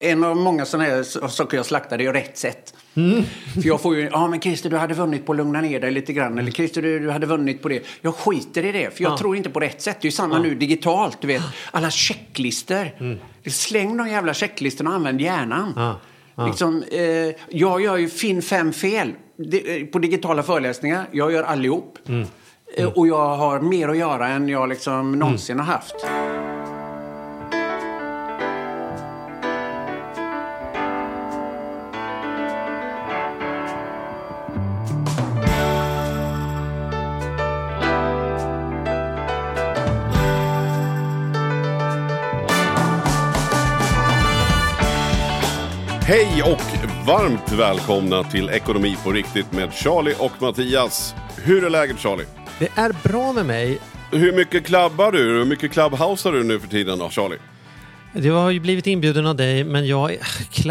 En av många sådana här saker jag slaktar är rätt sätt. För jag får ju, ja men Christer du hade vunnit på att lugna ner dig lite grann. Eller Christer du, du hade vunnit på det. Jag skiter i det, för jag tror inte på rätt sätt. Det är ju samma nu digitalt, du vet. Alla checklister. Släng de jävla checklistorna och använd hjärnan. Liksom, eh, jag gör ju Finn fem fel eh, på digitala föreläsningar. Jag gör allihop. Eh, Och jag har mer att göra än jag liksom någonsin har haft. Hej och varmt välkomna till Ekonomi på riktigt med Charlie och Mattias. Hur är läget Charlie? Det är bra med mig. Hur mycket klabbar du? Hur mycket clubhousear du nu för tiden då Charlie? Jag har ju blivit inbjuden av dig, men jag,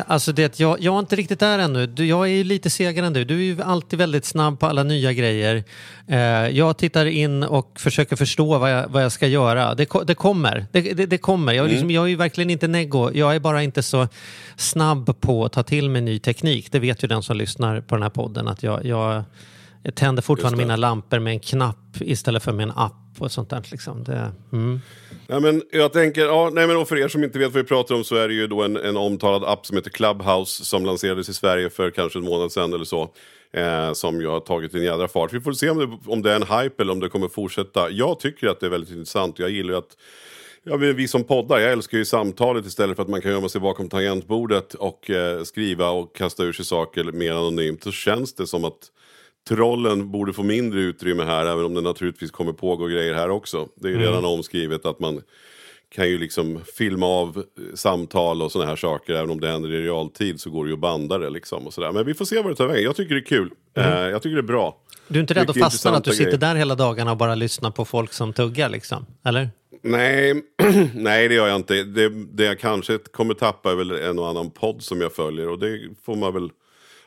alltså det, jag, jag är inte riktigt där ännu. Du, jag är ju lite segare än du. Du är ju alltid väldigt snabb på alla nya grejer. Eh, jag tittar in och försöker förstå vad jag, vad jag ska göra. Det, det kommer. Det, det, det kommer. Jag, är liksom, jag är ju verkligen inte neggo. Jag är bara inte så snabb på att ta till mig ny teknik. Det vet ju den som lyssnar på den här podden. Att jag, jag, tänder fortfarande mina lampor med en knapp istället för med en app och sånt där. Liksom. Det, mm. Ja, men jag tänker, ja, nej, men och för er som inte vet vad vi pratar om så är det ju då en, en omtalad app som heter Clubhouse som lanserades i Sverige för kanske en månad sedan eller så. Eh, som ju har tagit en jädra fart. Vi får se om det, om det är en hype eller om det kommer fortsätta. Jag tycker att det är väldigt intressant. Jag gillar ju att Ja, men vi som poddar, jag älskar ju samtalet istället för att man kan gömma sig bakom tangentbordet och eh, skriva och kasta ur sig saker mer anonymt. Så känns det som att trollen borde få mindre utrymme här, även om det naturligtvis kommer pågå grejer här också. Det är ju redan omskrivet att man kan ju liksom filma av eh, samtal och sådana här saker. Även om det händer i realtid så går det ju att banda det liksom. Och sådär. Men vi får se vad det tar vägen. Jag tycker det är kul. Eh, jag tycker det är bra. Du är inte rädd att fastna att du sitter grejer. där hela dagarna och bara lyssnar på folk som tuggar liksom? Eller? Nej, nej det gör jag inte. Det, det jag kanske kommer tappa är väl en och annan podd som jag följer. Och det får man väl...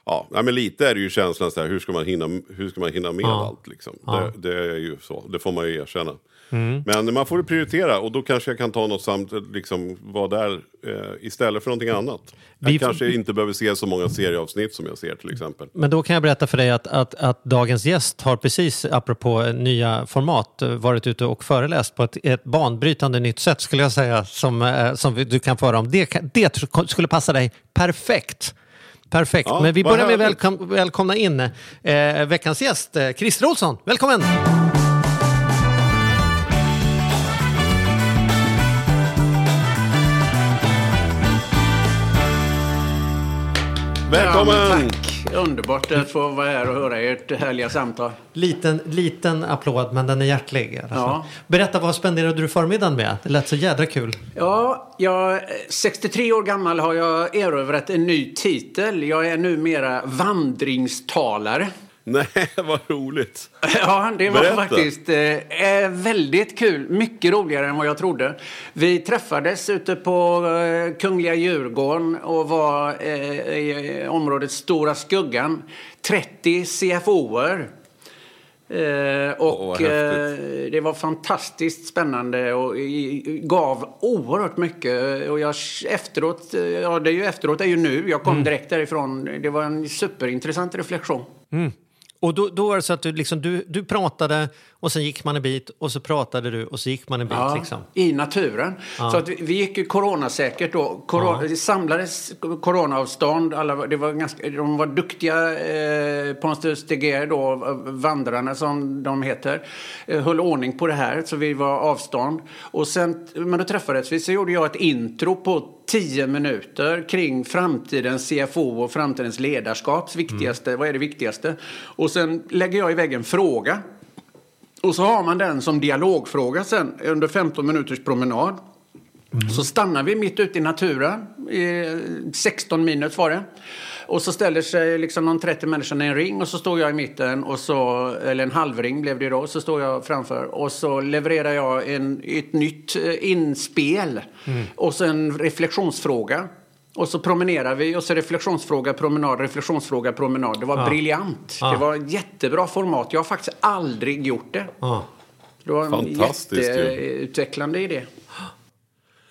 Ja, men lite är det ju känslan så här, hur ska man hinna, hur ska man hinna med Ja. allt liksom. Det, det är ju så, det får man ju erkänna. Mm. Men man får ju prioritera och då kanske jag kan ta något samt, liksom vara där eh, istället för någonting annat. Jag Vi- kanske inte behöver se så många serieavsnitt som jag ser till exempel. Men då kan jag berätta för dig att, att, att dagens gäst har precis, apropå nya format, varit ute och föreläst på ett, ett banbrytande nytt sätt skulle jag säga, som, eh, som du kan få höra om. Det, det skulle passa dig perfekt. Perfekt. Ja, Men vi börjar med att välkom, välkomna in eh, veckans gäst, eh, Christer Olsson. Välkommen! Välkommen! Ja! Underbart att få vara här och höra ert härliga samtal. Liten, liten applåd, men den är hjärtlig. Ja. Berätta, vad spenderade du förmiddagen med? Det lät så jädra kul. Ja, jag, 63 år gammal har jag erövrat en ny titel. Jag är numera vandringstalare. Nej, vad roligt. Ja, det var Berätta. faktiskt eh, väldigt kul. Mycket roligare än vad jag trodde. Vi träffades ute på eh, Kungliga Djurgården och var eh, i området Stora Skuggan. 30 CFOer. Eh, och häftigt. eh, det var fantastiskt spännande och i, gav oerhört mycket. Och jag efteråt, eh, ja det är ju efteråt, det är ju nu. Jag kom direkt därifrån. Det var en superintressant reflektion. Och då, då var det så att du, liksom, du, du pratade och sen gick man en bit och så pratade du och så gick man en bit. Ja, Liksom. i naturen. Så att vi, vi gick ju coronasäkert då. Corona, Det samlades coronaavstånd. Alla, det var ganska, de var duktiga, eh, Pontus de Geer då, vandrarna som de heter, eh, höll ordning på det här. Så vi var avstånd. Och sen, men då träffades vi så gjorde jag ett intro på tio minuter kring framtidens CFO och framtidens ledarskaps viktigaste. Vad är det viktigaste? Och sen lägger jag iväg en fråga. Och så har man den som dialogfråga sen under 15 minuters promenad. Så stannar vi mitt ute i naturen, i 16 minus var det. Och så ställer sig liksom någon 30 människor i en ring och så står jag i mitten, och så, eller en halvring blev det då, så står jag framför. Och så levererar jag en, ett nytt eh, inspel och så en reflektionsfråga. Och så promenerar vi och så reflektionsfråga, promenad, reflektionsfråga, promenad. Det var briljant. Ja. Det var ett jättebra format. Jag har faktiskt aldrig gjort det. Ja. Det var en jätteutvecklande idé.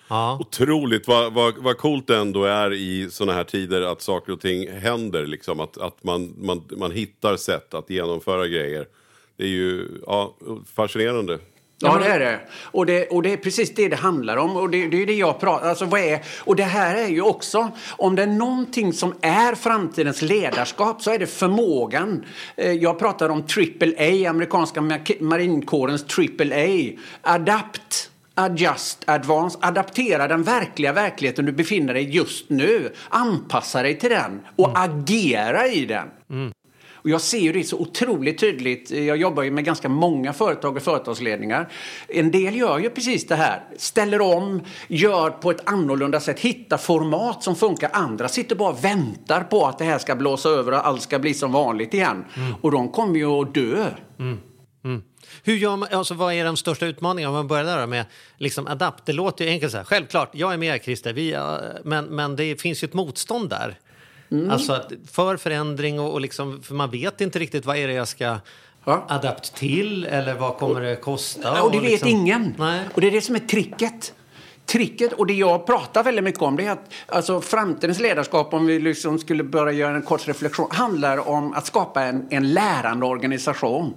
Ja. Otroligt vad, vad, vad coolt det ändå är i sådana här tider att saker och ting händer. Liksom. Att, att man, man, man hittar sätt att genomföra grejer. Det är ju ja, fascinerande. Ja, det är det. Och, det. och det är precis det det handlar om. Och det, det är det jag pratar alltså, vad är, Och det här är ju också, om det är någonting som är framtidens ledarskap så är det förmågan. Eh, jag pratar om AAA, amerikanska marinkårens AAA. Adapt. Adjust, advance, adaptera den verkliga verkligheten du befinner dig just nu. Anpassa dig till den och mm. agera i den. Mm. Och jag ser ju det så otroligt tydligt. Jag jobbar ju med ganska många företag och företagsledningar. En del gör ju precis det här. Ställer om, gör på ett annorlunda sätt, hittar format som funkar. Andra sitter bara och väntar på att det här ska blåsa över och allt ska bli som vanligt igen. Mm. Och de kommer ju att dö. Mm. Mm. Hur gör man, alltså vad är de största utmaningarna? Om man börjar där med liksom adapt. Det låter ju enkelt så här. Självklart, jag är med Christer, vi, men, men det finns ju ett motstånd där. Mm. Alltså för förändring och, och liksom, för man vet inte riktigt vad är det jag ska ja. adapt till eller vad kommer det kosta? Och det vet liksom, ingen. Nej. Och det är det som är tricket. Tricket, och det jag pratar väldigt mycket om, det är att alltså, framtidens ledarskap, om vi liksom skulle börja göra en kort reflektion, handlar om att skapa en, en lärande organisation.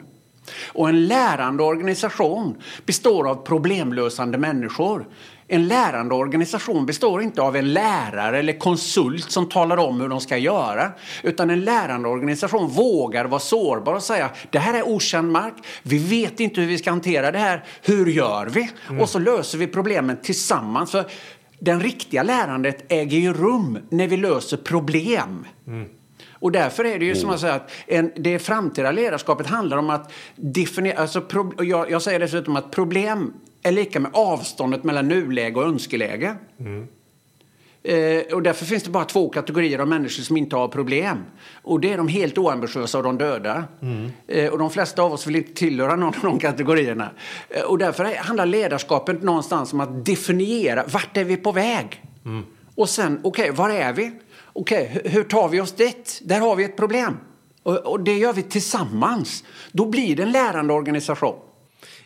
Och en lärande organisation består av problemlösande människor. En lärande organisation består inte av en lärare eller konsult som talar om hur de ska göra. Utan en lärande organisation vågar vara sårbar och säga det här är okänd mark, vi vet inte hur vi ska hantera det här, hur gör vi? Mm. Och så löser vi problemen tillsammans. För den riktiga lärandet äger ju rum när vi löser problem. Mm. Och därför är det ju som jag säger att en, det framtida ledarskapet handlar om att definiera, alltså pro, jag, jag säger dessutom att problem är lika med avståndet mellan nuläge och önskeläge. Mm. Eh, och därför finns det bara två kategorier av människor som inte har problem. Och det är de helt oambitiösa och de döda. Mm. Eh, och de flesta av oss vill inte tillhöra någon av de kategorierna. Eh, och därför handlar ledarskapet någonstans om att definiera vart är vi på väg? Mm. Och sen, okej, okay, var är vi? Okej, okay, hur tar vi oss dit? Där har vi ett problem. Och, och det gör vi tillsammans. Då blir det en lärande organisation.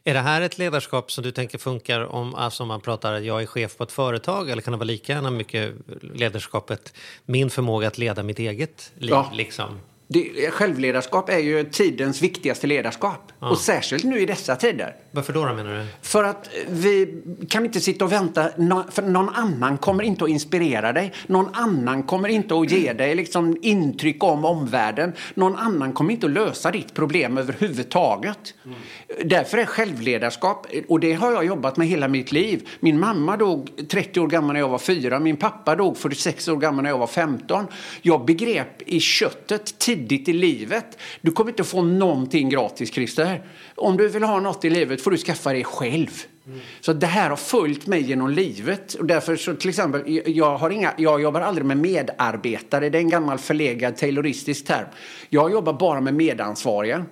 Är det här ett ledarskap som du tänker funkar om alltså man pratar jag är chef på ett företag eller kan det vara lika gärna mycket ledarskapet min förmåga att leda mitt eget liv? Ja. Liksom? Det, självledarskap är ju tidens viktigaste ledarskap. Ja. Och särskilt nu i dessa tider. Varför då, då menar du? För att vi kan inte sitta och vänta. För någon annan kommer inte att inspirera dig. Någon annan kommer inte att ge dig liksom intryck om omvärlden. Någon annan kommer inte att lösa ditt problem överhuvudtaget. Mm. Därför är självledarskap, och det har jag jobbat med hela mitt liv. Min mamma dog 30 år gammal när jag var fyra. Min pappa dog 46 år gammal när jag var 15. Jag begrep i köttet tidigt i livet. Du kommer inte få någonting gratis, Christer. Om du vill ha något i livet får du skaffa det själv. Mm. Så det här har följt mig genom livet. Och därför så till exempel, jag, har inga, jag jobbar aldrig med medarbetare. Det är en gammal förlegad tayloristisk term. Jag jobbar bara med medansvariga.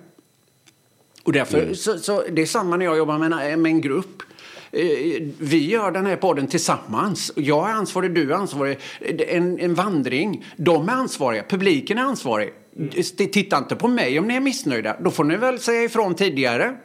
Och därför, mm. så, så, det är samma när jag jobbar med en, med en grupp. Eh, vi gör den här podden tillsammans. Jag är ansvarig, du är ansvarig. En, en vandring, de är ansvariga, publiken är ansvarig. Titta inte på mig om ni är missnöjda. Då får ni väl säga ifrån tidigare.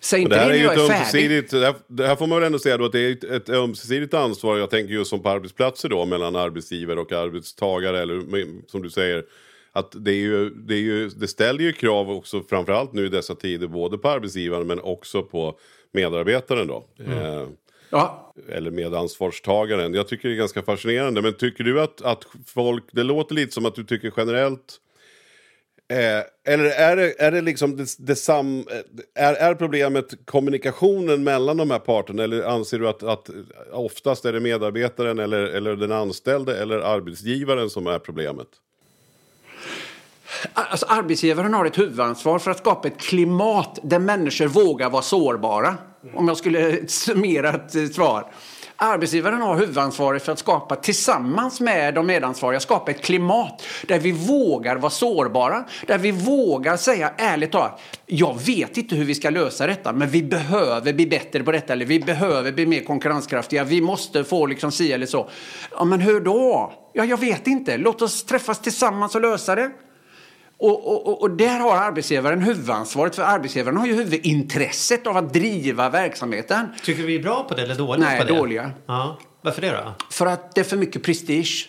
Säg inte det här är ju ett ömsesidigt, det här, det här får man väl ändå säga då att det är ett, ett ömsesidigt ansvar. Jag tänker just som på arbetsplatser då mellan arbetsgivare och arbetstagare eller som du säger. Att det, är ju, det, är ju, det ställer ju krav också framförallt nu i dessa tider både på arbetsgivaren men också på medarbetaren då. Mm. Eh, Ja. Eller medansvarstagaren. Jag tycker det är ganska fascinerande. Men tycker du att, att folk, det låter lite som att du tycker generellt Eh, eller är det, är det liksom det, det sam, eh, är, är problemet kommunikationen mellan de här parterna? Eller anser du att, att oftast är det medarbetaren eller, eller den anställde eller arbetsgivaren som är problemet? Alltså, arbetsgivaren har ett huvudansvar för att skapa ett klimat där människor vågar vara sårbara. Om jag skulle summera ett eh, svar. Arbetsgivaren har huvudansvaret för att skapa, tillsammans med de medansvariga, skapa ett klimat där vi vågar vara sårbara. Där vi vågar säga ärligt talat, jag vet inte hur vi ska lösa detta, men vi behöver bli bättre på detta, eller vi behöver bli mer konkurrenskraftiga, vi måste få liksom si eller så. Ja, men hur då? Ja, jag vet inte. Låt oss träffas tillsammans och lösa det. Och, och, och där har arbetsgivaren huvudansvaret, för arbetsgivaren har ju huvudintresset av att driva verksamheten. Tycker vi är bra på det eller dåliga Nej, på det? dåliga. Ja. Varför det då? För att det är för mycket prestige.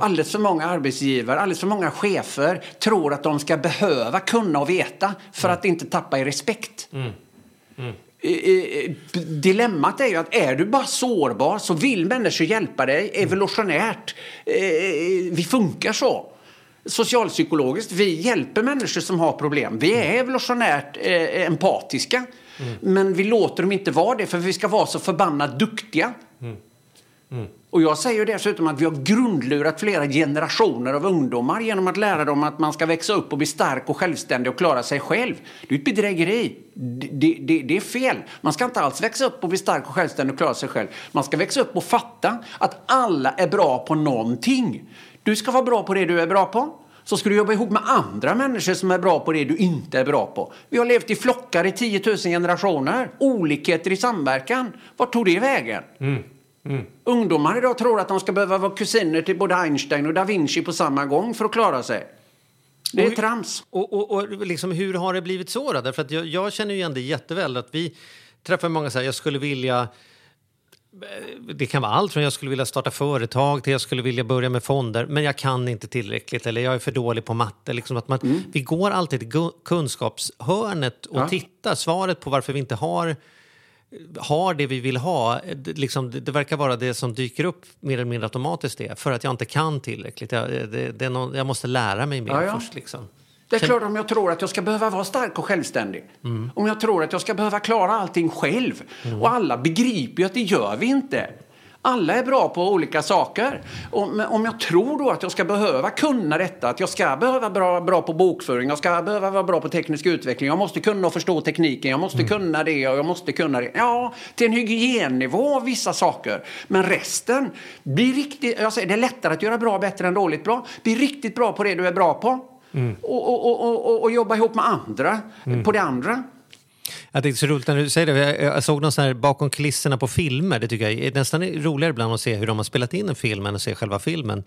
Alldeles för många arbetsgivare, alldeles för många chefer tror att de ska behöva kunna och veta för att inte tappa i respekt. Eh, eh, Dilemmat är ju att är du bara sårbar så vill människor hjälpa dig evolutionärt. Eh, Vi funkar så. Socialpsykologiskt, vi hjälper människor som har problem. Vi är evolutionärt eh, empatiska. Men vi låter dem inte vara det för vi ska vara så förbannat duktiga. Och jag säger dessutom att vi har grundlurat flera generationer av ungdomar genom att lära dem att man ska växa upp och bli stark och självständig och klara sig själv. Det är ett bedrägeri. Det, det, det, det är fel. Man ska inte alls växa upp och bli stark och självständig och klara sig själv. Man ska växa upp och fatta att alla är bra på någonting. Du ska vara bra på det du är bra på. Så ska du jobba ihop med andra människor som är bra på det du inte är bra på. Vi har levt i flockar i 10 000 generationer. Olikheter i samverkan. Vart tog det vägen? Ungdomar idag tror att de ska behöva vara kusiner till både Einstein och da Vinci på samma gång för att klara sig. Det är trams. Och, och, och liksom, hur har det blivit så då? Därför att jag, jag känner ju igen det jätteväl att vi träffar många så här, jag skulle vilja det kan vara allt från jag skulle vilja starta företag till jag skulle vilja börja med fonder men jag kan inte tillräckligt eller jag är för dålig på matte. Liksom att man, Vi går alltid till kunskapshörnet och Ja. tittar. Svaret på varför vi inte har, har det vi vill ha, det, liksom, det, det verkar vara det som dyker upp mer eller mindre automatiskt det. För att jag inte kan tillräckligt. Jag, det, det någon, jag måste lära mig mer Ja, ja. först. Liksom. Det är klart om jag tror att jag ska behöva vara stark och självständig. Om jag tror att jag ska behöva klara allting själv. Och alla begriper ju att det gör vi inte. Alla är bra på olika saker. Men om jag tror då att jag ska behöva kunna detta, att jag ska behöva vara bra på bokföring, jag ska behöva vara bra på teknisk utveckling, jag måste kunna och förstå tekniken, jag måste kunna det och jag måste kunna det. Ja, till en hygiennivå vissa saker. Men resten, blir riktigt, jag säger, det är lättare att göra bra bättre än dåligt bra. Bli riktigt bra på det du är bra på. Och, och, och, och, och, och jobba ihop med andra på det andra. Jag är så roligt när du säger det. Jag, jag såg någon sån här bakom kulisserna på filmer. Det tycker jag är nästan roligare ibland att se hur de har spelat in en film än att se själva filmen.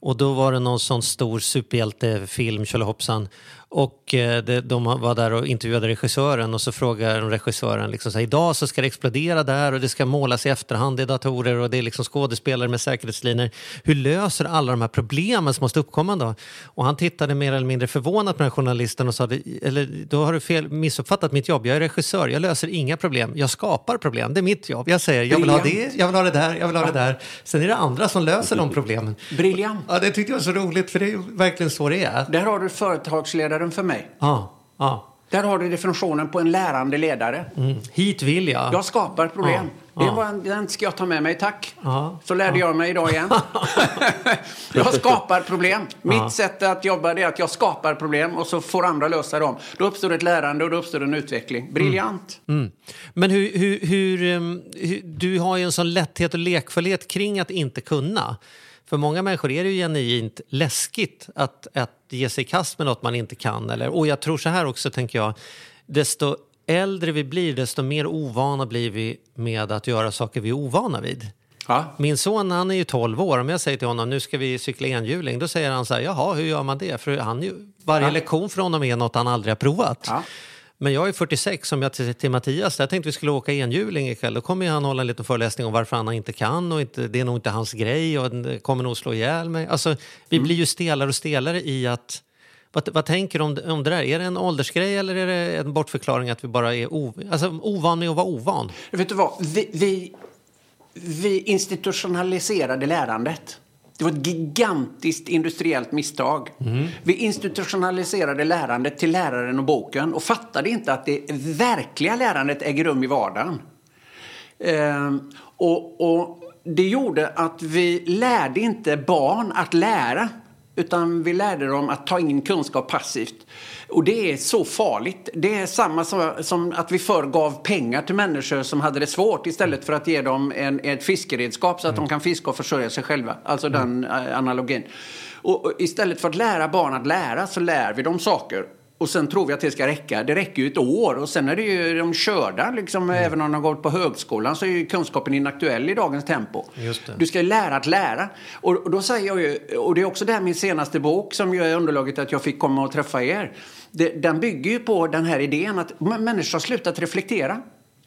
Och då var det någon sån stor superhjältefilm, tjolahoppsan. Och eh, det, de var där och intervjuade regissören och så frågar de regissören liksom så här, idag så ska det explodera där och det ska målas i efterhand i datorer och det är liksom skådespelare med säkerhetslinjer. Hur löser alla de här problemen som måste uppkomma då? Och han tittade mer eller mindre förvånat på den här journalisten och sa, eller då har du fel, missuppfattat mitt jobb. Jag är regissör, jag löser inga problem. Jag skapar problem, det är mitt jobb. Jag säger, jag vill ha det, jag vill ha det där, jag vill ha det där. Sen är det andra som löser de problemen. Briljant. Ja, det tyckte jag var så roligt, för det är verkligen så det är. Där har du företagsledaren för mig. Ja, ja. Där har du definitionen på en lärande ledare. Mm. Hit vill jag. Jag skapar problem. Ja, Det ja. var en, den ska jag ta med mig, tack. Ja, Så lärde jag mig idag igen. jag skapar problem. Mitt sätt att jobba är att jag skapar problem och så får andra lösa dem. Då uppstår ett lärande och då uppstår en utveckling. Briljant. Mm. Men hur, hur, hur, um, hur, du har ju en sån lätthet och lekfullhet kring att inte kunna. För många människor är det ju genuint läskigt att, att ge sig i kast med något man inte kan. Eller, och jag tror så här också, tänker jag. Desto äldre vi blir, desto mer ovana blir vi med att göra saker vi är ovana vid. Ja. Min son han är ju 12 år. Om jag säger till honom nu ska vi cykla enhjuling, då säger han så här, jaha, hur gör man det? För han varje Ja. lektion för honom är något han aldrig har provat. Ja. Men jag är 46, om jag till, till Mattias, jag tänkte vi skulle åka enhjuling ikväll. Då kommer han hålla en liten föreläsning om varför han inte kan och inte, det är nog inte hans grej och kommer nog slå ihjäl mig. Alltså, vi Mm. blir ju stelare och stelare i att vad, vad tänker du om, om det där? Är det en åldersgrej eller är det en bortförklaring att vi bara är o, alltså, ovan med att vara ovan? Vet du vad? Vi, vi, vi institutionaliserade lärandet. Det var ett gigantiskt industriellt misstag. Vi institutionaliserade lärandet till läraren och boken och fattade inte att det verkliga lärandet äger rum i vardagen. Ehm, och, och det gjorde att vi lärde inte barn att lära utan vi lärde dem att ta in kunskap passivt. Och det är så farligt. Det är samma som, som att vi förr gav pengar till människor som hade det svårt istället för att ge dem en, ett fiskeredskap så att de kan fiska och försörja sig själva. Alltså den eh, analogin. Och, och istället för att lära barn att lära så lär vi dem saker. Och sen tror vi att det ska räcka. Det räcker ju ett år och sen är det ju de körda. Liksom, mm. Även om de har gått på högskolan så är ju kunskapen inaktuell i dagens tempo. Du ska ju lära att lära. Och, och, då säger jag ju, och det är också där min senaste bok som ju är underlaget att jag fick komma och träffa er. Det, den bygger ju på den här idén att människor har slutat reflektera.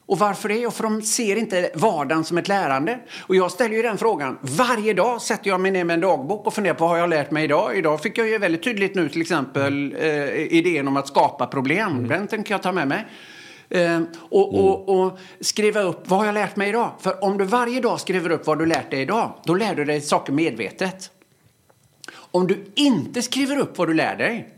Och varför det? För de ser inte vardagen som ett lärande. Och jag ställer ju den frågan. Varje dag sätter jag mig ner med en dagbok och funderar på vad har jag lärt mig idag. Idag fick jag ju väldigt tydligt nu till exempel eh, idén om att skapa problem. Mm. Den tänker jag ta med mig. Eh, och, mm. och, och, skriva upp vad har jag lärt mig idag. För om du varje dag skriver upp vad du lärt dig idag, då lär du dig saker medvetet. Om du inte skriver upp vad du lär dig,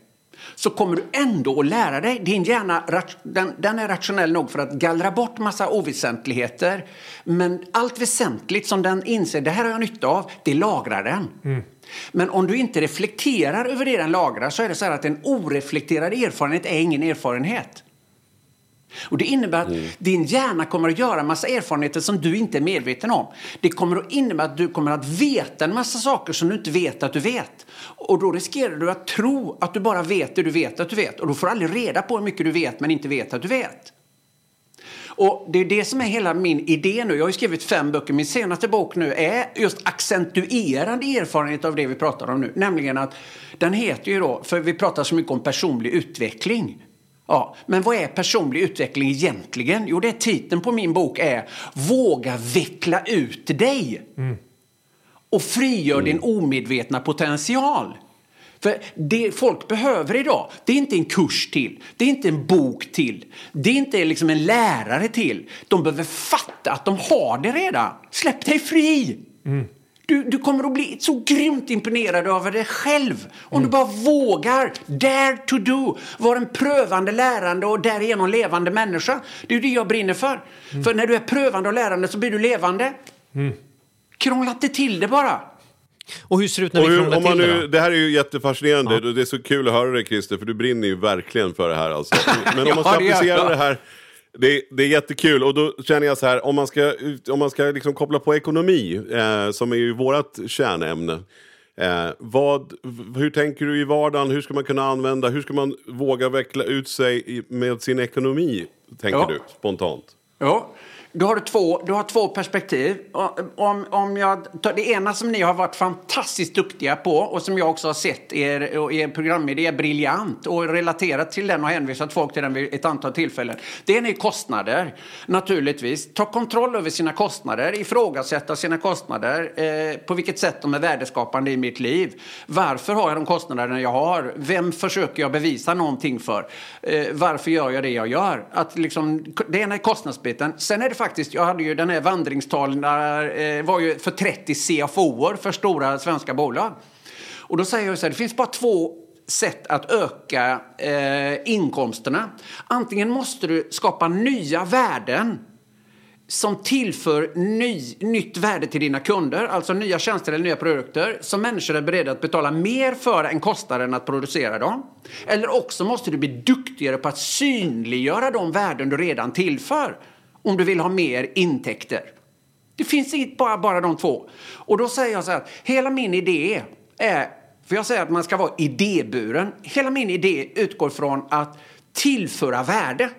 så kommer du ändå att lära dig. Din hjärna den, den, är rationell nog för att gallra bort massa oväsentligheter. Men allt väsentligt som den inser, det här har jag nytta av, det lagrar den. Mm. Men om du inte reflekterar över det den lagrar så är det så här att en oreflekterad erfarenhet är ingen erfarenhet. Och Det innebär att mm. din hjärna kommer att göra en massa erfarenheter som du inte är medveten om. Det kommer att innebära att du kommer att veta en massa saker som du inte vet att du vet. Och då riskerar du att tro att du bara vet det du vet att du vet. Och då får du aldrig reda på hur mycket du vet men inte vet att du vet. Och det är det som är hela min idé nu. Jag har skrivit fem böcker. Min senaste bok nu är just accentuerande erfarenhet av det vi pratar om nu. Nämligen att den heter ju då, för vi pratar så mycket om personlig utveckling. Ja, men vad är personlig utveckling egentligen? Jo, det är titeln på min bok är Våga veckla ut dig. Mm. Och frigör mm. din omedvetna potential. För det folk behöver idag, det är inte en kurs till, det är inte en bok till, det är inte liksom en lärare till. De behöver fatta att de har det redan. Släpp dig fri! Mm. Du, du kommer att bli så grymt imponerad över dig själv om mm. du bara vågar, dare to do, vara en prövande, lärande och därigenom levande människa. Det är det jag brinner för. Mm. För när du är prövande och lärande så blir du levande. Mm. Krångla inte till det bara. Och hur ser det ut när vi krånglar till nu, det? Det här är ju jättefascinerande. Ja. Det är så kul att höra det Christer, för du brinner ju verkligen för det här. Alltså. Men om man ska applicera det här det, det, är jättekul och då känner jag så här, om man ska, om man ska liksom koppla på ekonomi, eh, som är ju vårt kärnämne. Eh, vad, hur tänker du i vardagen? Hur ska man kunna använda, hur ska man våga veckla ut sig med sin ekonomi? Tänker ja. du spontant? Ja, du har två, du har två perspektiv. Om, om jag tar det ena som ni har varit fantastiskt duktiga på och som jag också har sett er, och er programidé är briljant och relaterat till den och hänvisat folk till den vid ett antal tillfällen. Det är kostnader, naturligtvis. Ta kontroll över sina kostnader, ifrågasätta sina kostnader. Eh, på vilket sätt de är värdeskapande i mitt liv. Varför har jag de kostnaderna jag har? Vem försöker jag bevisa någonting för? Eh, varför gör jag det jag gör? Att liksom, det ena är kostnadsbiten. Sen är det faktiskt, jag hade ju den här vandringstalen där, eh, var ju för 30 CFOer, för stora svenska bolag. Och då säger jag så här, det finns bara två sätt att öka eh, inkomsterna. Antingen måste du skapa nya värden som tillför ny, nytt värde till dina kunder, alltså nya tjänster eller nya produkter som människor är beredda att betala mer för än kostnaden att producera dem. Eller också måste du bli duktigare på att synliggöra de värden du redan tillför om du vill ha mer intäkter. Det finns inte bara, bara de två. Och då säger jag så här hela min idé är, för jag säger att man ska vara idéburen. Hela min idé utgår från att tillföra värde.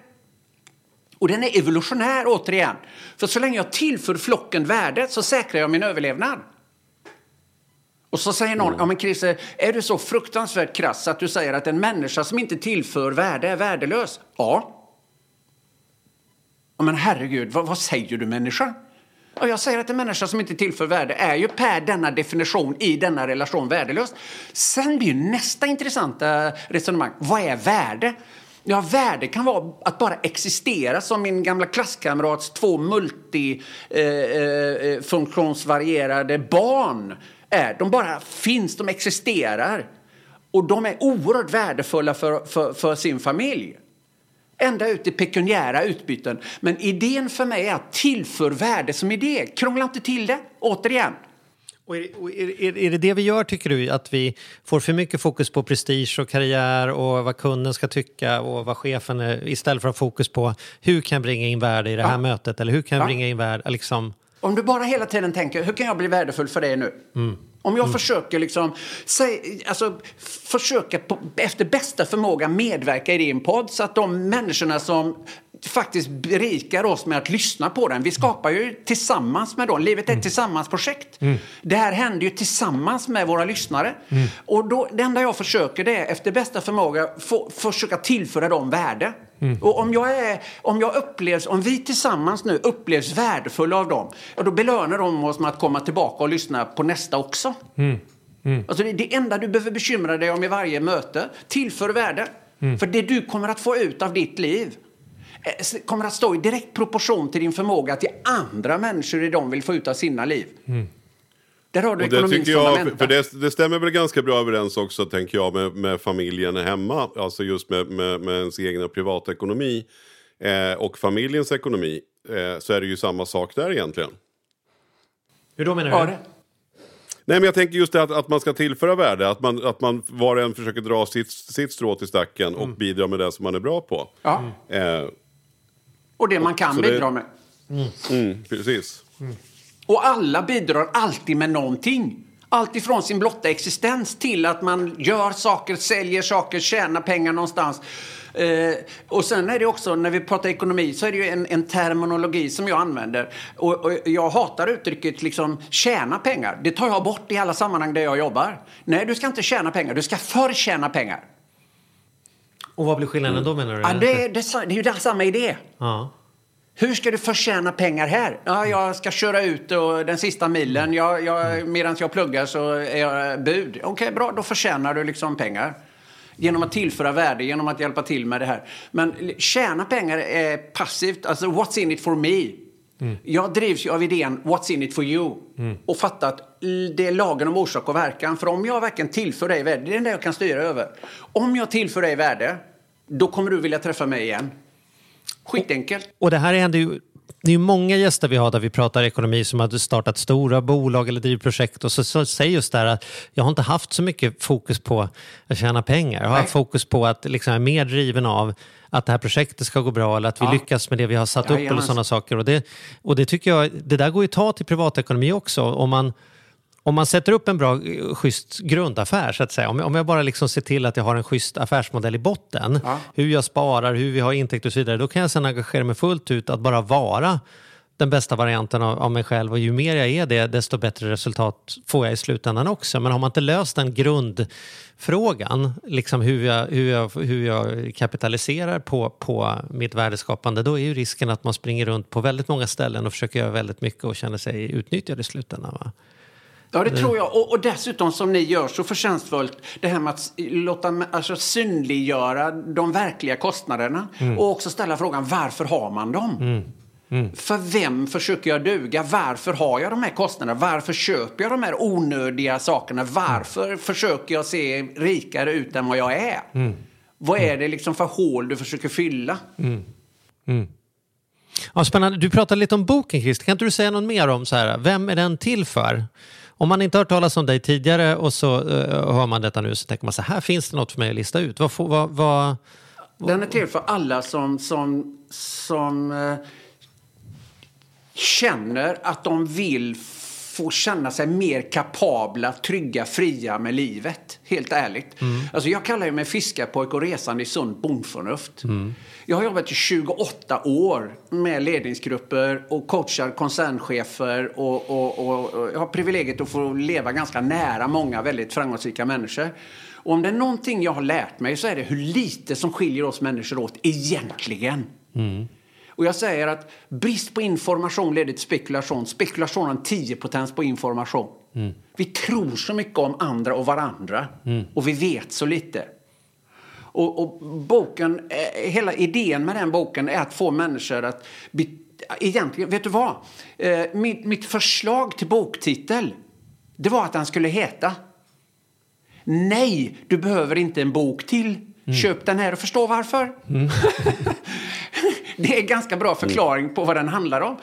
Och den är evolutionär återigen. För så länge jag tillför flocken värde så säkrar jag min överlevnad. Och så säger någon, ja men Christer, är du så fruktansvärt krass att du säger att en människa som inte tillför värde är värdelös? Ja, men herregud, vad, vad säger du människa? Och jag säger att en människa som inte tillför värde är ju per denna definition i denna relation värdelös. Sen blir nästa intressanta resonemang, vad är värde? Ja, värde kan vara att bara existera som min gamla klasskamrats två multifunktionsvarierade eh, eh, eh barn är. De bara finns, de existerar. Och de är oerhört värdefulla för, för, för sin familj. Ända ut i pekuniära utbyten. Men idén för mig är att tillför värde som idé. Krångla inte till det, återigen. Och är, är, är, det det vi gör, tycker du? Att vi får för mycket fokus på prestige och karriär och vad kunden ska tycka och vad chefen är, istället för att ha fokus på hur kan jag bringa in värde i det här ja. mötet eller hur kan jag ja. bringa in värde? Liksom... Om du bara hela tiden tänker, hur kan jag bli värdefull för dig nu? Mm. Om jag försöker liksom, säg, alltså, försöka på, efter bästa förmåga medverka i din podd så att de människorna som faktiskt berikar oss med att lyssna på den. Vi skapar ju tillsammans med dem. Livet är ett tillsammansprojekt. Mm. Det här händer ju tillsammans med våra lyssnare. Mm. Och då, det enda jag försöker det är efter bästa förmåga få, försöka tillföra dem värde. Mm. Och om jag, är, om jag upplevs, om vi tillsammans nu upplevs värdefulla av dem, ja, då belönar de oss med att komma tillbaka och lyssna på nästa också. Mm. Mm. Alltså det, det enda du behöver bekymra dig om i varje möte, tillför värde. Mm. För det du kommer att få ut av ditt liv kommer att stå i direkt proportion till din förmåga till andra människor i de vill få ut av sina liv. Mm. Där har du och det tycker jag, för det, det, stämmer väl ganska bra överens också, tänker jag, med, med familjen hemma. Alltså just med, med, med ens egen privatekonomi eh, och familjens ekonomi. Eh, så är det ju samma sak där egentligen. Hur då menar du? Ja, det. Nej, men jag tänker just det att, att man ska tillföra värde. Att man, att man var och en försöker dra sitt, sitt strå till stacken och mm. bidra med det som man är bra på. Ja. Eh, och det man kan Så bidra det... med. Mm. Mm, precis. Mm. Och alla bidrar alltid med någonting. Allt ifrån sin blotta existens till att man gör saker, säljer saker, tjänar pengar någonstans. Eh, och sen är det också, när vi pratar ekonomi, så är det ju en, en terminologi som jag använder. Och, och, jag hatar uttrycket liksom tjäna pengar. Det tar jag bort i alla sammanhang där jag jobbar. Nej, du ska inte tjäna pengar, du ska förtjäna pengar. Och vad blir skillnaden då menar du? Ja, det, det, det är ju samma idé. Ja. Hur ska du förtjäna pengar här? Ja, jag ska köra ut och den sista milen. Jag, jag, medan jag pluggar så är jag bud. Okej, okay, bra. Då förtjänar du liksom pengar. Genom att tillföra värde, genom att hjälpa till med det här. Men tjäna pengar är passivt. Alltså, what's in it for me? Mm. Jag drivs ju av idén what's in it for you. Mm. Och fatta att det är lagen om orsak och verkan. För om jag verkligen tillför dig värde, det är det jag kan styra över. Om jag tillför dig värde, då kommer du vilja träffa mig igen. Skitenkelt. Och, och det här händer ju det är många gäster vi har där vi pratar ekonomi som har startat stora bolag eller driver projekt och så, så säger just det här att jag har inte haft så mycket fokus på att tjäna pengar. Jag har haft fokus på att liksom är mer driven av att det här projektet ska gå bra eller att vi ja. lyckas med det vi har satt upp eller sådana saker. Och det, och det tycker jag, det där går ju att ta till privatekonomi också. Om man om man sätter upp en bra, eh, schysst grundaffär, så att säga. Om, jag bara liksom ser till att jag har en schysst affärsmodell i botten, ja. hur jag sparar, hur vi har intäkter och så vidare, då kan jag sen engagera mig fullt ut att bara vara den bästa varianten av, av mig själv och ju mer jag är det, desto bättre resultat får jag i slutändan också. Men har man inte löst den grundfrågan, liksom hur jag, hur jag, hur jag kapitaliserar på, på mitt värdeskapande, då är ju risken att man springer runt på väldigt många ställen och försöker göra väldigt mycket och känner sig utnyttjad i slutändan. Va? Ja, det tror jag. Och, och, dessutom som ni gör så förtjänstfullt det här med att låta, alltså, synliggöra de verkliga kostnaderna mm. och också ställa frågan varför har man dem? Mm. Mm. För vem försöker jag duga? Varför har jag de här kostnaderna? Varför köper jag de här onödiga sakerna? Varför mm. försöker jag se rikare ut än vad jag är? Mm. Vad är det liksom för hål du försöker fylla? Mm. Ja, spännande. Du pratade lite om boken, Christer. Kan inte du säga något mer om så här, vem är den till för? Om man inte har hört talas om dig tidigare och så uh, hör man detta nu så tänker man så här finns det något för mig att lista ut. Vad, vad, vad, Den är till för alla som, som, som uh, känner att de vill få känna sig mer kapabla, trygga, fria med livet. Helt ärligt. Mm. Alltså jag kallar mig fiskarpojk och resande i sunt bondförnuft. Mm. Jag har jobbat i 28 år med ledningsgrupper och coachar koncernchefer och, och, och, och jag har privilegiet att få leva ganska nära många väldigt framgångsrika människor. Och om det är någonting jag har lärt mig så är det hur lite som skiljer oss människor åt egentligen. Mm. Och jag säger att brist på information leder till spekulation. Spekulation har en 10 potens på information. Mm. Vi tror så mycket om andra och varandra mm. och vi vet så lite. Och, och, boken, eh, hela idén med den boken är att få människor att egentligen, vet du vad? Eh, mitt, mitt förslag till boktitel, det var att den skulle heta Nej, du behöver inte en bok till. Mm. Köp den här och förstå varför. Mm. det är en ganska bra förklaring på vad den handlar om.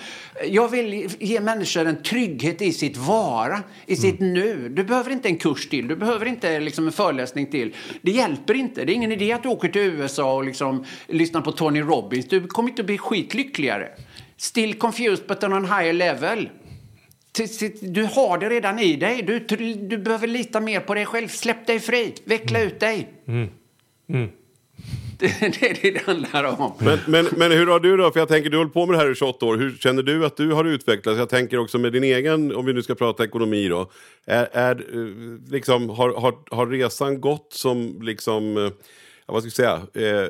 Jag vill ge människor en trygghet i sitt vara, i sitt mm. nu. Du behöver inte en kurs till, du behöver inte liksom en föreläsning till. Det hjälper inte. Det är ingen idé att du åker till USA och liksom lyssnar på Tony Robbins. Du kommer inte att bli skitlyckligare. Still confused but on a higher level. Du har det redan i dig. Du, du behöver lita mer på dig själv. Släpp dig fri. Veckla mm. ut dig. Mm. Mm. Det är det det handlar om. Men, men, men hur har du då? För jag tänker, du har hållit på med det här i 28 år. Hur känner du att du har utvecklats? Jag tänker också med din egen, om vi nu ska prata ekonomi då. Är, är, eh, liksom, har, har, har resan gått som, liksom, ja vad ska jag säga, eh,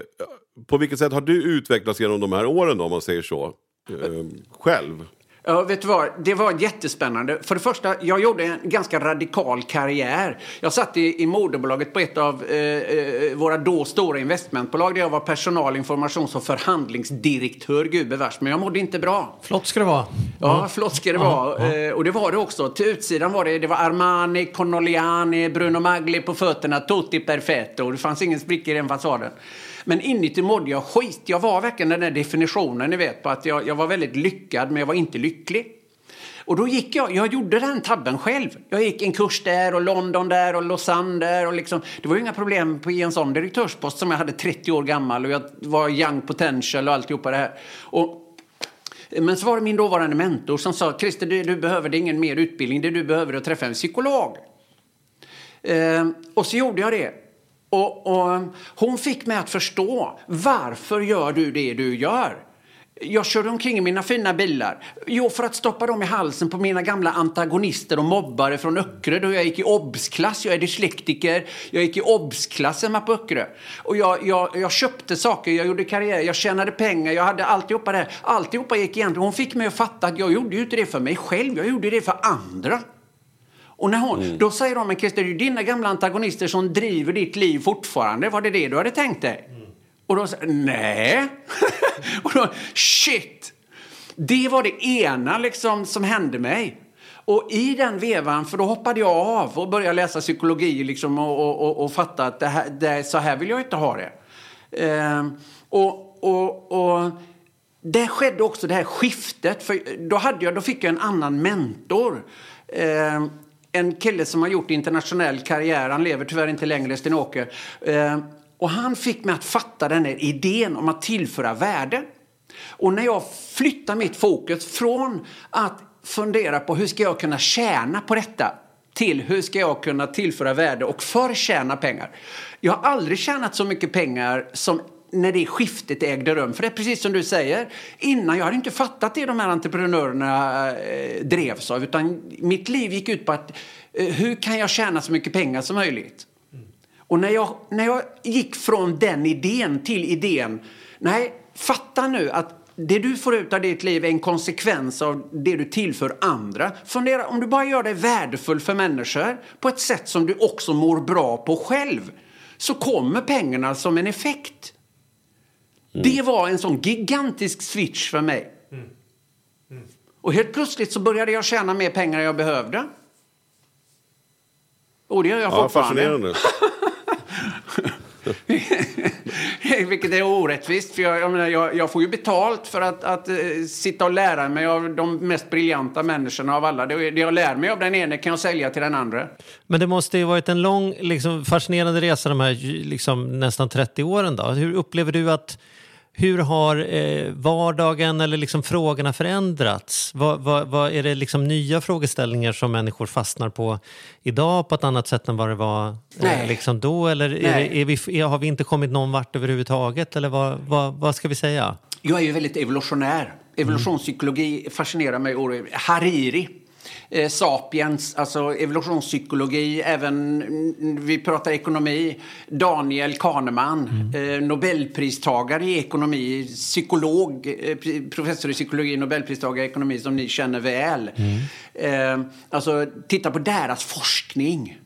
på vilket sätt har du utvecklats genom de här åren då, om man säger så? Eh, själv? Ja, vet du vad? Det var jättespännande. För det första, jag gjorde en ganska radikal karriär. Jag satt i, i moderbolaget på ett av eh, eh, våra då stora investmentbolag där jag var personal, informations och förhandlingsdirektör, gubevars. Men jag mådde inte bra. Flott ska det vara. Ja, mm. flott ska det vara. Mm. och det var det också. Till utsidan var det, det var Armani, Connoliani, Bruno Magli på fötterna, Tutti Perfetto. Det fanns ingen spricka i den fasaden. Men inuti mådde jag skit. Jag var verkligen den där definitionen, ni vet, på att jag, jag var väldigt lyckad, men jag var inte lycklig. Och då gick jag, jag gjorde den tabben själv. Jag gick en kurs där och London där och Lausanne där och liksom, det var ju inga problem på en sån direktörspost som jag hade 30 år gammal och jag var young potential och alltihopa det här. Och, men så var det min dåvarande mentor som sa, Christer du, du behöver det ingen mer utbildning, det du behöver är att träffa en psykolog. Eh, och så gjorde jag det. Och, och, hon fick mig att förstå varför gör du det du gör. Jag körde omkring i mina fina bilar. Jo, för att stoppa dem i halsen på mina gamla antagonister och mobbare från Öckerö då jag gick i obsklass. Jag är dyslektiker. Jag gick i obsklass hemma på Öckerö. Och jag, jag, jag, köpte saker, jag gjorde karriär, jag tjänade pengar, jag hade alltihopa det Alltihopa gick egentligen... Hon fick mig att fatta att jag gjorde ju inte det för mig själv, jag gjorde det för andra. Och när hon, mm. Då säger de, men Christer, det är dina gamla antagonister som driver ditt liv fortfarande. Var det det du hade tänkt dig? Mm. Och då säger nej. och då, shit! Det var det ena liksom som hände mig. Och i den vevan, för då hoppade jag av och började läsa psykologi liksom och, och, och, och fatta att det här, det, så här vill jag inte ha det. Eh, och, och, och det skedde också det här skiftet, för då, hade jag, då fick jag en annan mentor. Eh, en kille som har gjort internationell karriär. Han lever tyvärr inte längre, Sten-Åke. Eh, och han fick mig att fatta den här idén om att tillföra värde. Och när jag flyttar mitt fokus från att fundera på hur ska jag kunna tjäna på detta till hur ska jag kunna tillföra värde och förtjäna pengar. Jag har aldrig tjänat så mycket pengar som när det skiftet ägde rum. För det är precis som du säger, innan jag hade inte fattat det de här entreprenörerna eh, drevs av. Utan mitt liv gick ut på att eh, hur kan jag tjäna så mycket pengar som möjligt? Mm. Och när jag, när jag gick från den idén till idén, nej, fatta nu att det du får ut av ditt liv är en konsekvens av det du tillför andra. Fundera om du bara gör dig värdefull för människor på ett sätt som du också mår bra på själv så kommer pengarna som en effekt. Mm. Det var en sån gigantisk switch för mig. Mm. Mm. Och helt plötsligt så började jag tjäna mer pengar än jag behövde. Och det gör jag ja, fortfarande. Fascinerande. Vilket är orättvist, för jag, jag, menar, jag, jag, får ju betalt för att, att uh, sitta och lära mig av de mest briljanta människorna av alla. Det, det jag lär mig av den ene kan jag sälja till den andra. Men det måste ju varit en lång, liksom, fascinerande resa de här liksom, nästan 30 åren. Då. Hur upplever du att hur har eh, vardagen eller liksom frågorna förändrats? Vad, vad, vad, är det liksom nya frågeställningar som människor fastnar på idag på ett annat sätt än vad det var eh, liksom då? Eller är, är vi, är, har vi inte kommit någon vart överhuvudtaget? Eller vad, vad, ska vi säga? Jag är ju väldigt evolutionär. Evolutionspsykologi fascinerar mig. Hariri eh, Sapiens, alltså evolutionspsykologi, även mm, vi pratar ekonomi. Daniel Kahneman, mm. eh, Nobelpristagare i ekonomi, psykolog, eh, professor i psykologi, Nobelpristagare i ekonomi som ni känner väl. Mm. Eh, alltså titta på deras forskning.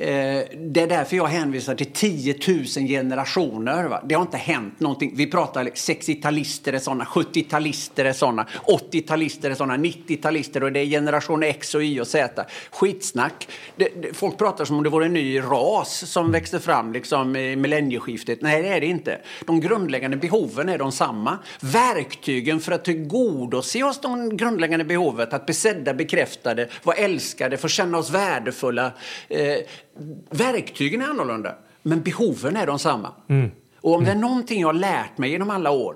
Eh, det är därför jag hänvisar till 10 000 generationer. Va? Det har inte hänt någonting. Vi pratar liksom 60-talister är sådana, 70-talister är sådana, 80-talister är sådana, 90-talister och det är generation X och Y och Z. Skitsnack. Det, det, folk pratar som om det vore en ny ras som växte fram liksom, i millennieskiftet. Nej, det är det inte. De grundläggande behoven är de samma. Verktygen för att tillgodose oss de grundläggande behovet, att bli sedda, bekräftade, vara älskade, få känna oss värdefulla, eh, verktygen är annorlunda, men behoven är de samma. Mm. Och om mm. det är någonting jag har lärt mig genom alla år,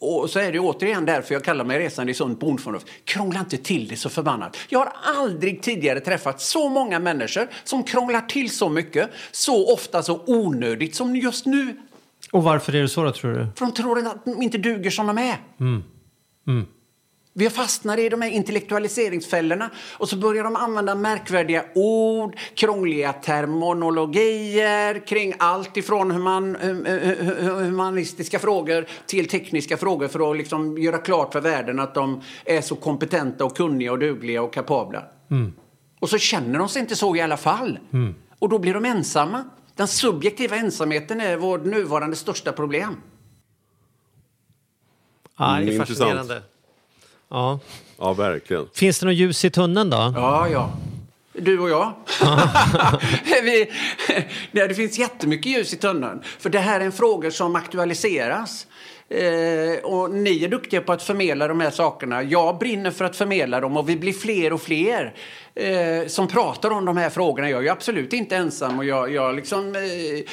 och så är det återigen därför jag kallar mig resande i sunt bondförnuft. Krångla inte till det så förbannat. Jag har aldrig tidigare träffat så många människor som krånglar till så mycket, så ofta så onödigt som just nu. Och varför är det så då, tror du? För de tror att de inte duger som de är. Mm. Mm. Vi har fastnat i de här intellektualiseringsfällorna och så börjar de använda märkvärdiga ord, krångliga terminologier kring allt ifrån human, humanistiska frågor till tekniska frågor för att liksom göra klart för världen att de är så kompetenta och kunniga och dugliga och kapabla. Mm. Och så känner de sig inte så i alla fall. Mm. Och då blir de ensamma. Den subjektiva ensamheten är vårt nuvarande största problem. Ja, det är Mm, fascinerande. Ja. Ja, verkligen. Finns det något ljus i tunneln då? Ja, ja. Du och jag. Vi, nej, det finns jättemycket ljus i tunneln. För det här är en fråga som aktualiseras. Eh, och ni är duktiga på att förmedla de här sakerna. Jag brinner för att förmedla dem och vi blir fler och fler eh, som pratar om de här frågorna. Jag är ju absolut inte ensam och jag, jag, liksom, eh,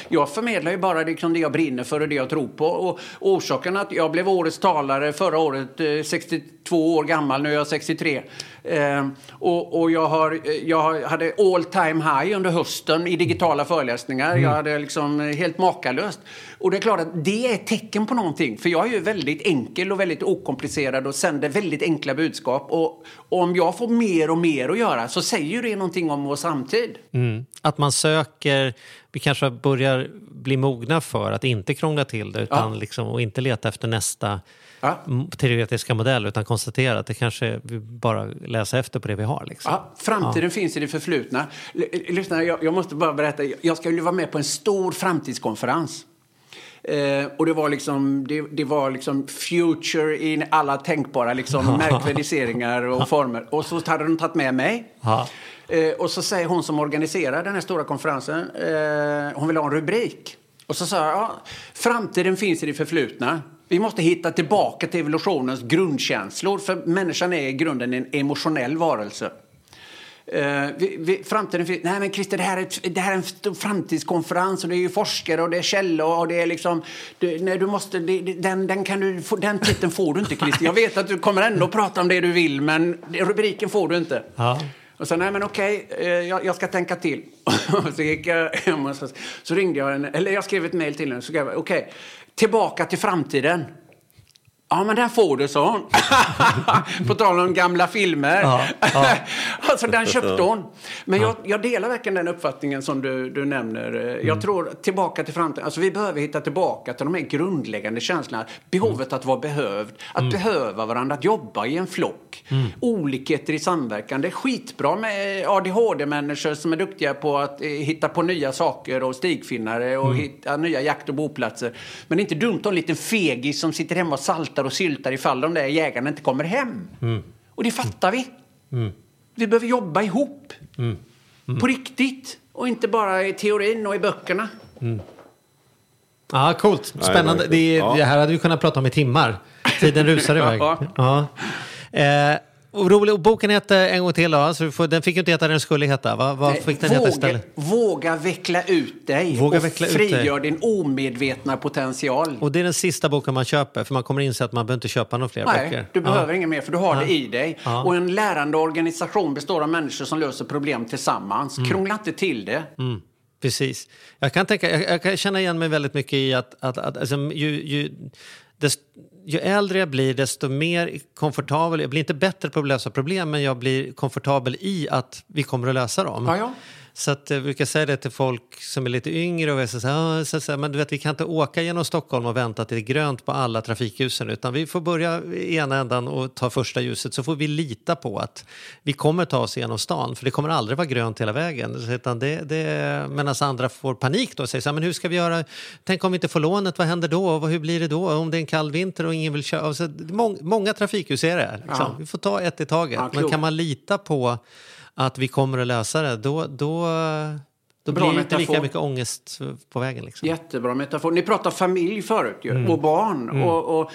jag förmedlar ju bara liksom det jag brinner för och det jag tror på. Och orsaken att jag blev årets talare förra året, eh, 62 år gammal, nu är jag 63. Eh, och och jag, har, eh, jag hade all time high under hösten i digitala föreläsningar. Jag hade liksom helt makalöst. Och det är klart att det är ett tecken på någonting. För jag är ju väldigt enkel och väldigt okomplicerad och sänder väldigt enkla budskap. Och, och om jag får mer och mer att göra så säger ju det någonting om vår samtid. Mm. Att man söker, vi kanske börjar bli mogna för att inte krångla till det utan Ja. liksom, och inte leta efter nästa Ja. teoretiska modell utan konstatera att det kanske vi bara läsa efter på det vi har. Liksom. Ja, framtiden finns i det förflutna. L- lyssna, jag, jag måste bara berätta. Jag ska ju vara med på en stor framtidskonferens. Eh, och det var liksom, det, det var liksom future i alla tänkbara liksom, märkvärdiseringar och former. Och så hade de tagit med mig. Eh, och så säger hon som organiserar den här stora konferensen, eh, hon vill ha en rubrik. Och så sa jag, ja, framtiden finns i det förflutna. Vi måste hitta tillbaka till evolutionens grundkänslor, för människan är i grunden en emotionell varelse. Eh, vi, vi, framtiden finns... Nej men Christer, det här är, det här är en framtidskonferens och det är ju forskare och det är källor och det är liksom... Du, nej, du måste... Det, den, den, kan du, den titeln får du inte Christer. Jag vet att du kommer ändå prata om det du vill men rubriken får du inte. Ja. Och så, nej men okej, eh, jag, jag ska tänka till. Så gick jag hem och så, så ringde jag, en, eller jag skrev ett mejl till henne. Så skrev jag, okej, tillbaka till framtiden. Ja, men den får du, sa hon. På tal om gamla filmer. Ja, ja. alltså, den köpte hon. Men jag, jag delar verkligen den uppfattningen som du, du nämner. Mm. Jag tror tillbaka till framtiden. Alltså, vi behöver hitta tillbaka till de här grundläggande känslorna. Behovet att vara behövd. Att Mm. behöva varandra. Att jobba i en flock. Olikheter i samverkan. Det är skitbra med ADHD-människor som är duktiga på att eh, hitta på nya saker och stigfinnare och Mm. hitta nya jakt och boplatser. Men det är inte dumt att ha en liten fegis som sitter hemma och saltar och syltar ifall de där jägarna inte kommer hem. Mm. Och det fattar vi. Vi behöver jobba ihop. Mm. På riktigt. Och inte bara i teorin och i böckerna. Ja, coolt. Spännande. verkligen. Det, Ja. det här hade vi kunnat prata om i timmar. Tiden rusar iväg. Ja. Ja. Eh, rolig, och boken hette en gång till då, så du får, den fick ju inte heta den skulle heta. Vad, vad fick den heta våga, istället? våga veckla ut dig Våga och veckla frigör din omedvetna potential. Och det är den sista boken man köper, för man kommer inse att man behöver inte köpa några fler Nej, böcker. du Ja. behöver inget mer för du har det i dig. Ja. Och en lärande organisation består av människor som löser problem tillsammans. Krångla inte till det. Mm, precis. Jag kan, tänka, jag, jag kan känna igen mig väldigt mycket i att, att, att alltså, ju, ju, desto, ju äldre jag blir desto mer komfortabel, jag blir inte bättre på att lösa problem men jag blir komfortabel i att vi kommer att lösa dem. Ja, ja. Så att jag brukar säga det till folk som är lite yngre och säger så här, "Ah, så, här, men du vet vi kan inte åka genom Stockholm och vänta till det är grönt på alla trafikljusen utan vi får börja i ena ändan och ta första ljuset så får vi lita på att vi kommer ta oss igenom stan för det kommer aldrig vara grönt hela vägen. Utan det, det, medan andra får panik då och säger så här, men hur ska vi göra? Tänk om vi inte får lånet, vad händer då? Och hur blir det då? Om det är en kall vinter och ingen vill köra? Så, mång, många trafikljus är det. Liksom. Ja. Vi får ta ett i taget. Ja, men kan man lita på att vi kommer att lösa det, då, då, då Bra blir det inte lika mycket ångest på vägen. Liksom. Jättebra metafor. Ni pratade familj förut ju, Mm. och barn. Och, och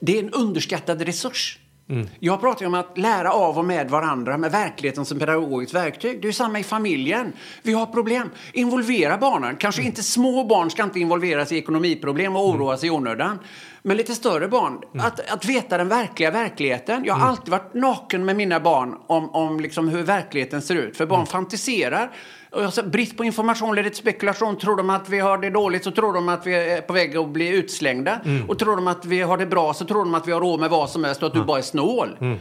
det är en underskattad resurs. Mm. Jag pratar ju om att lära av och med varandra med verkligheten som pedagogiskt verktyg. Det är samma i familjen. Vi har problem. Involvera barnen. Kanske mm. inte små barn ska inte involveras i ekonomiproblem och oroa sig i onödan. Men lite större barn, mm. att, att veta den verkliga verkligheten. Jag har mm. alltid varit naken med mina barn om, om liksom hur verkligheten ser ut. För barn mm. fantiserar. Och så, brist på information leder till spekulation. Tror de att vi har det dåligt så tror de att vi är på väg att bli utslängda. Mm. Och tror de att vi har det bra så tror de att vi har råd med vad som helst och att du bara är snål. Mm.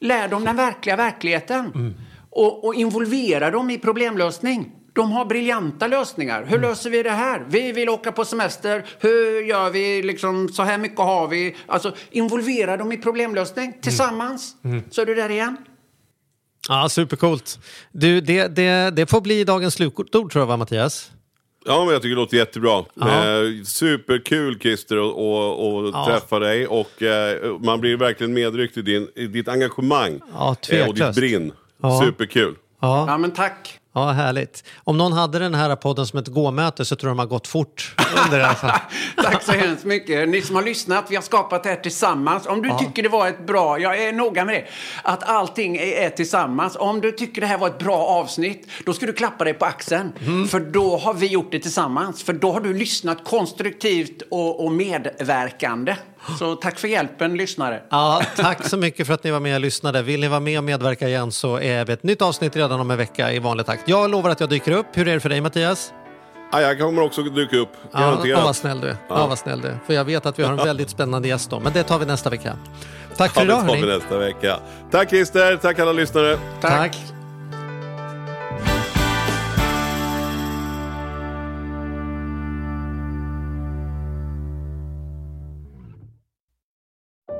Lär dem den verkliga verkligheten. Mm. Och, och involvera dem i problemlösning. De har briljanta lösningar. Hur mm. löser vi det här? Vi vill åka på semester. Hur gör vi? Liksom, så här mycket har vi. Alltså, involvera dem i problemlösning mm. tillsammans. Mm. Så är du där igen. Ja, supercoolt. Du, det, det, det får bli dagens slutord tror jag, va, Mattias? Ja, men jag tycker det låter jättebra. Eh, superkul Christer att ja. träffa dig och eh, man blir verkligen medryckt i, din, i ditt engagemang ja, eh, och ditt brinn. Ja. Superkul. Ja. ja, men tack. Ja, härligt. Om någon hade den här podden som ett gåmöte så tror jag de har gått fort under det. Alltså. Tack så hemskt mycket. Ni som har lyssnat, vi har skapat det här tillsammans. Om du ja. tycker det var ett bra, jag är noga med det, att allting är tillsammans. Om du tycker det här var ett bra avsnitt, då ska du klappa dig på axeln. Mm. För då har vi gjort det tillsammans. För då har du lyssnat konstruktivt och, och medverkande. Så tack för hjälpen, lyssnare. Ja, tack så mycket för att ni var med och lyssnade. Vill ni vara med och medverka igen så är vi ett nytt avsnitt redan om en vecka i vanlig takt. Jag lovar att jag dyker upp. Hur är det för dig Mattias? Ja, jag kommer också dyka upp, garanterat. Ja, vad snäll du ja. ja, vad snäll du För jag vet att vi har en väldigt spännande gäst då. Men det tar vi nästa vecka. Tack för ja, idag. det tar vi nästa vecka. Tack Christer, tack alla lyssnare. tack. tack.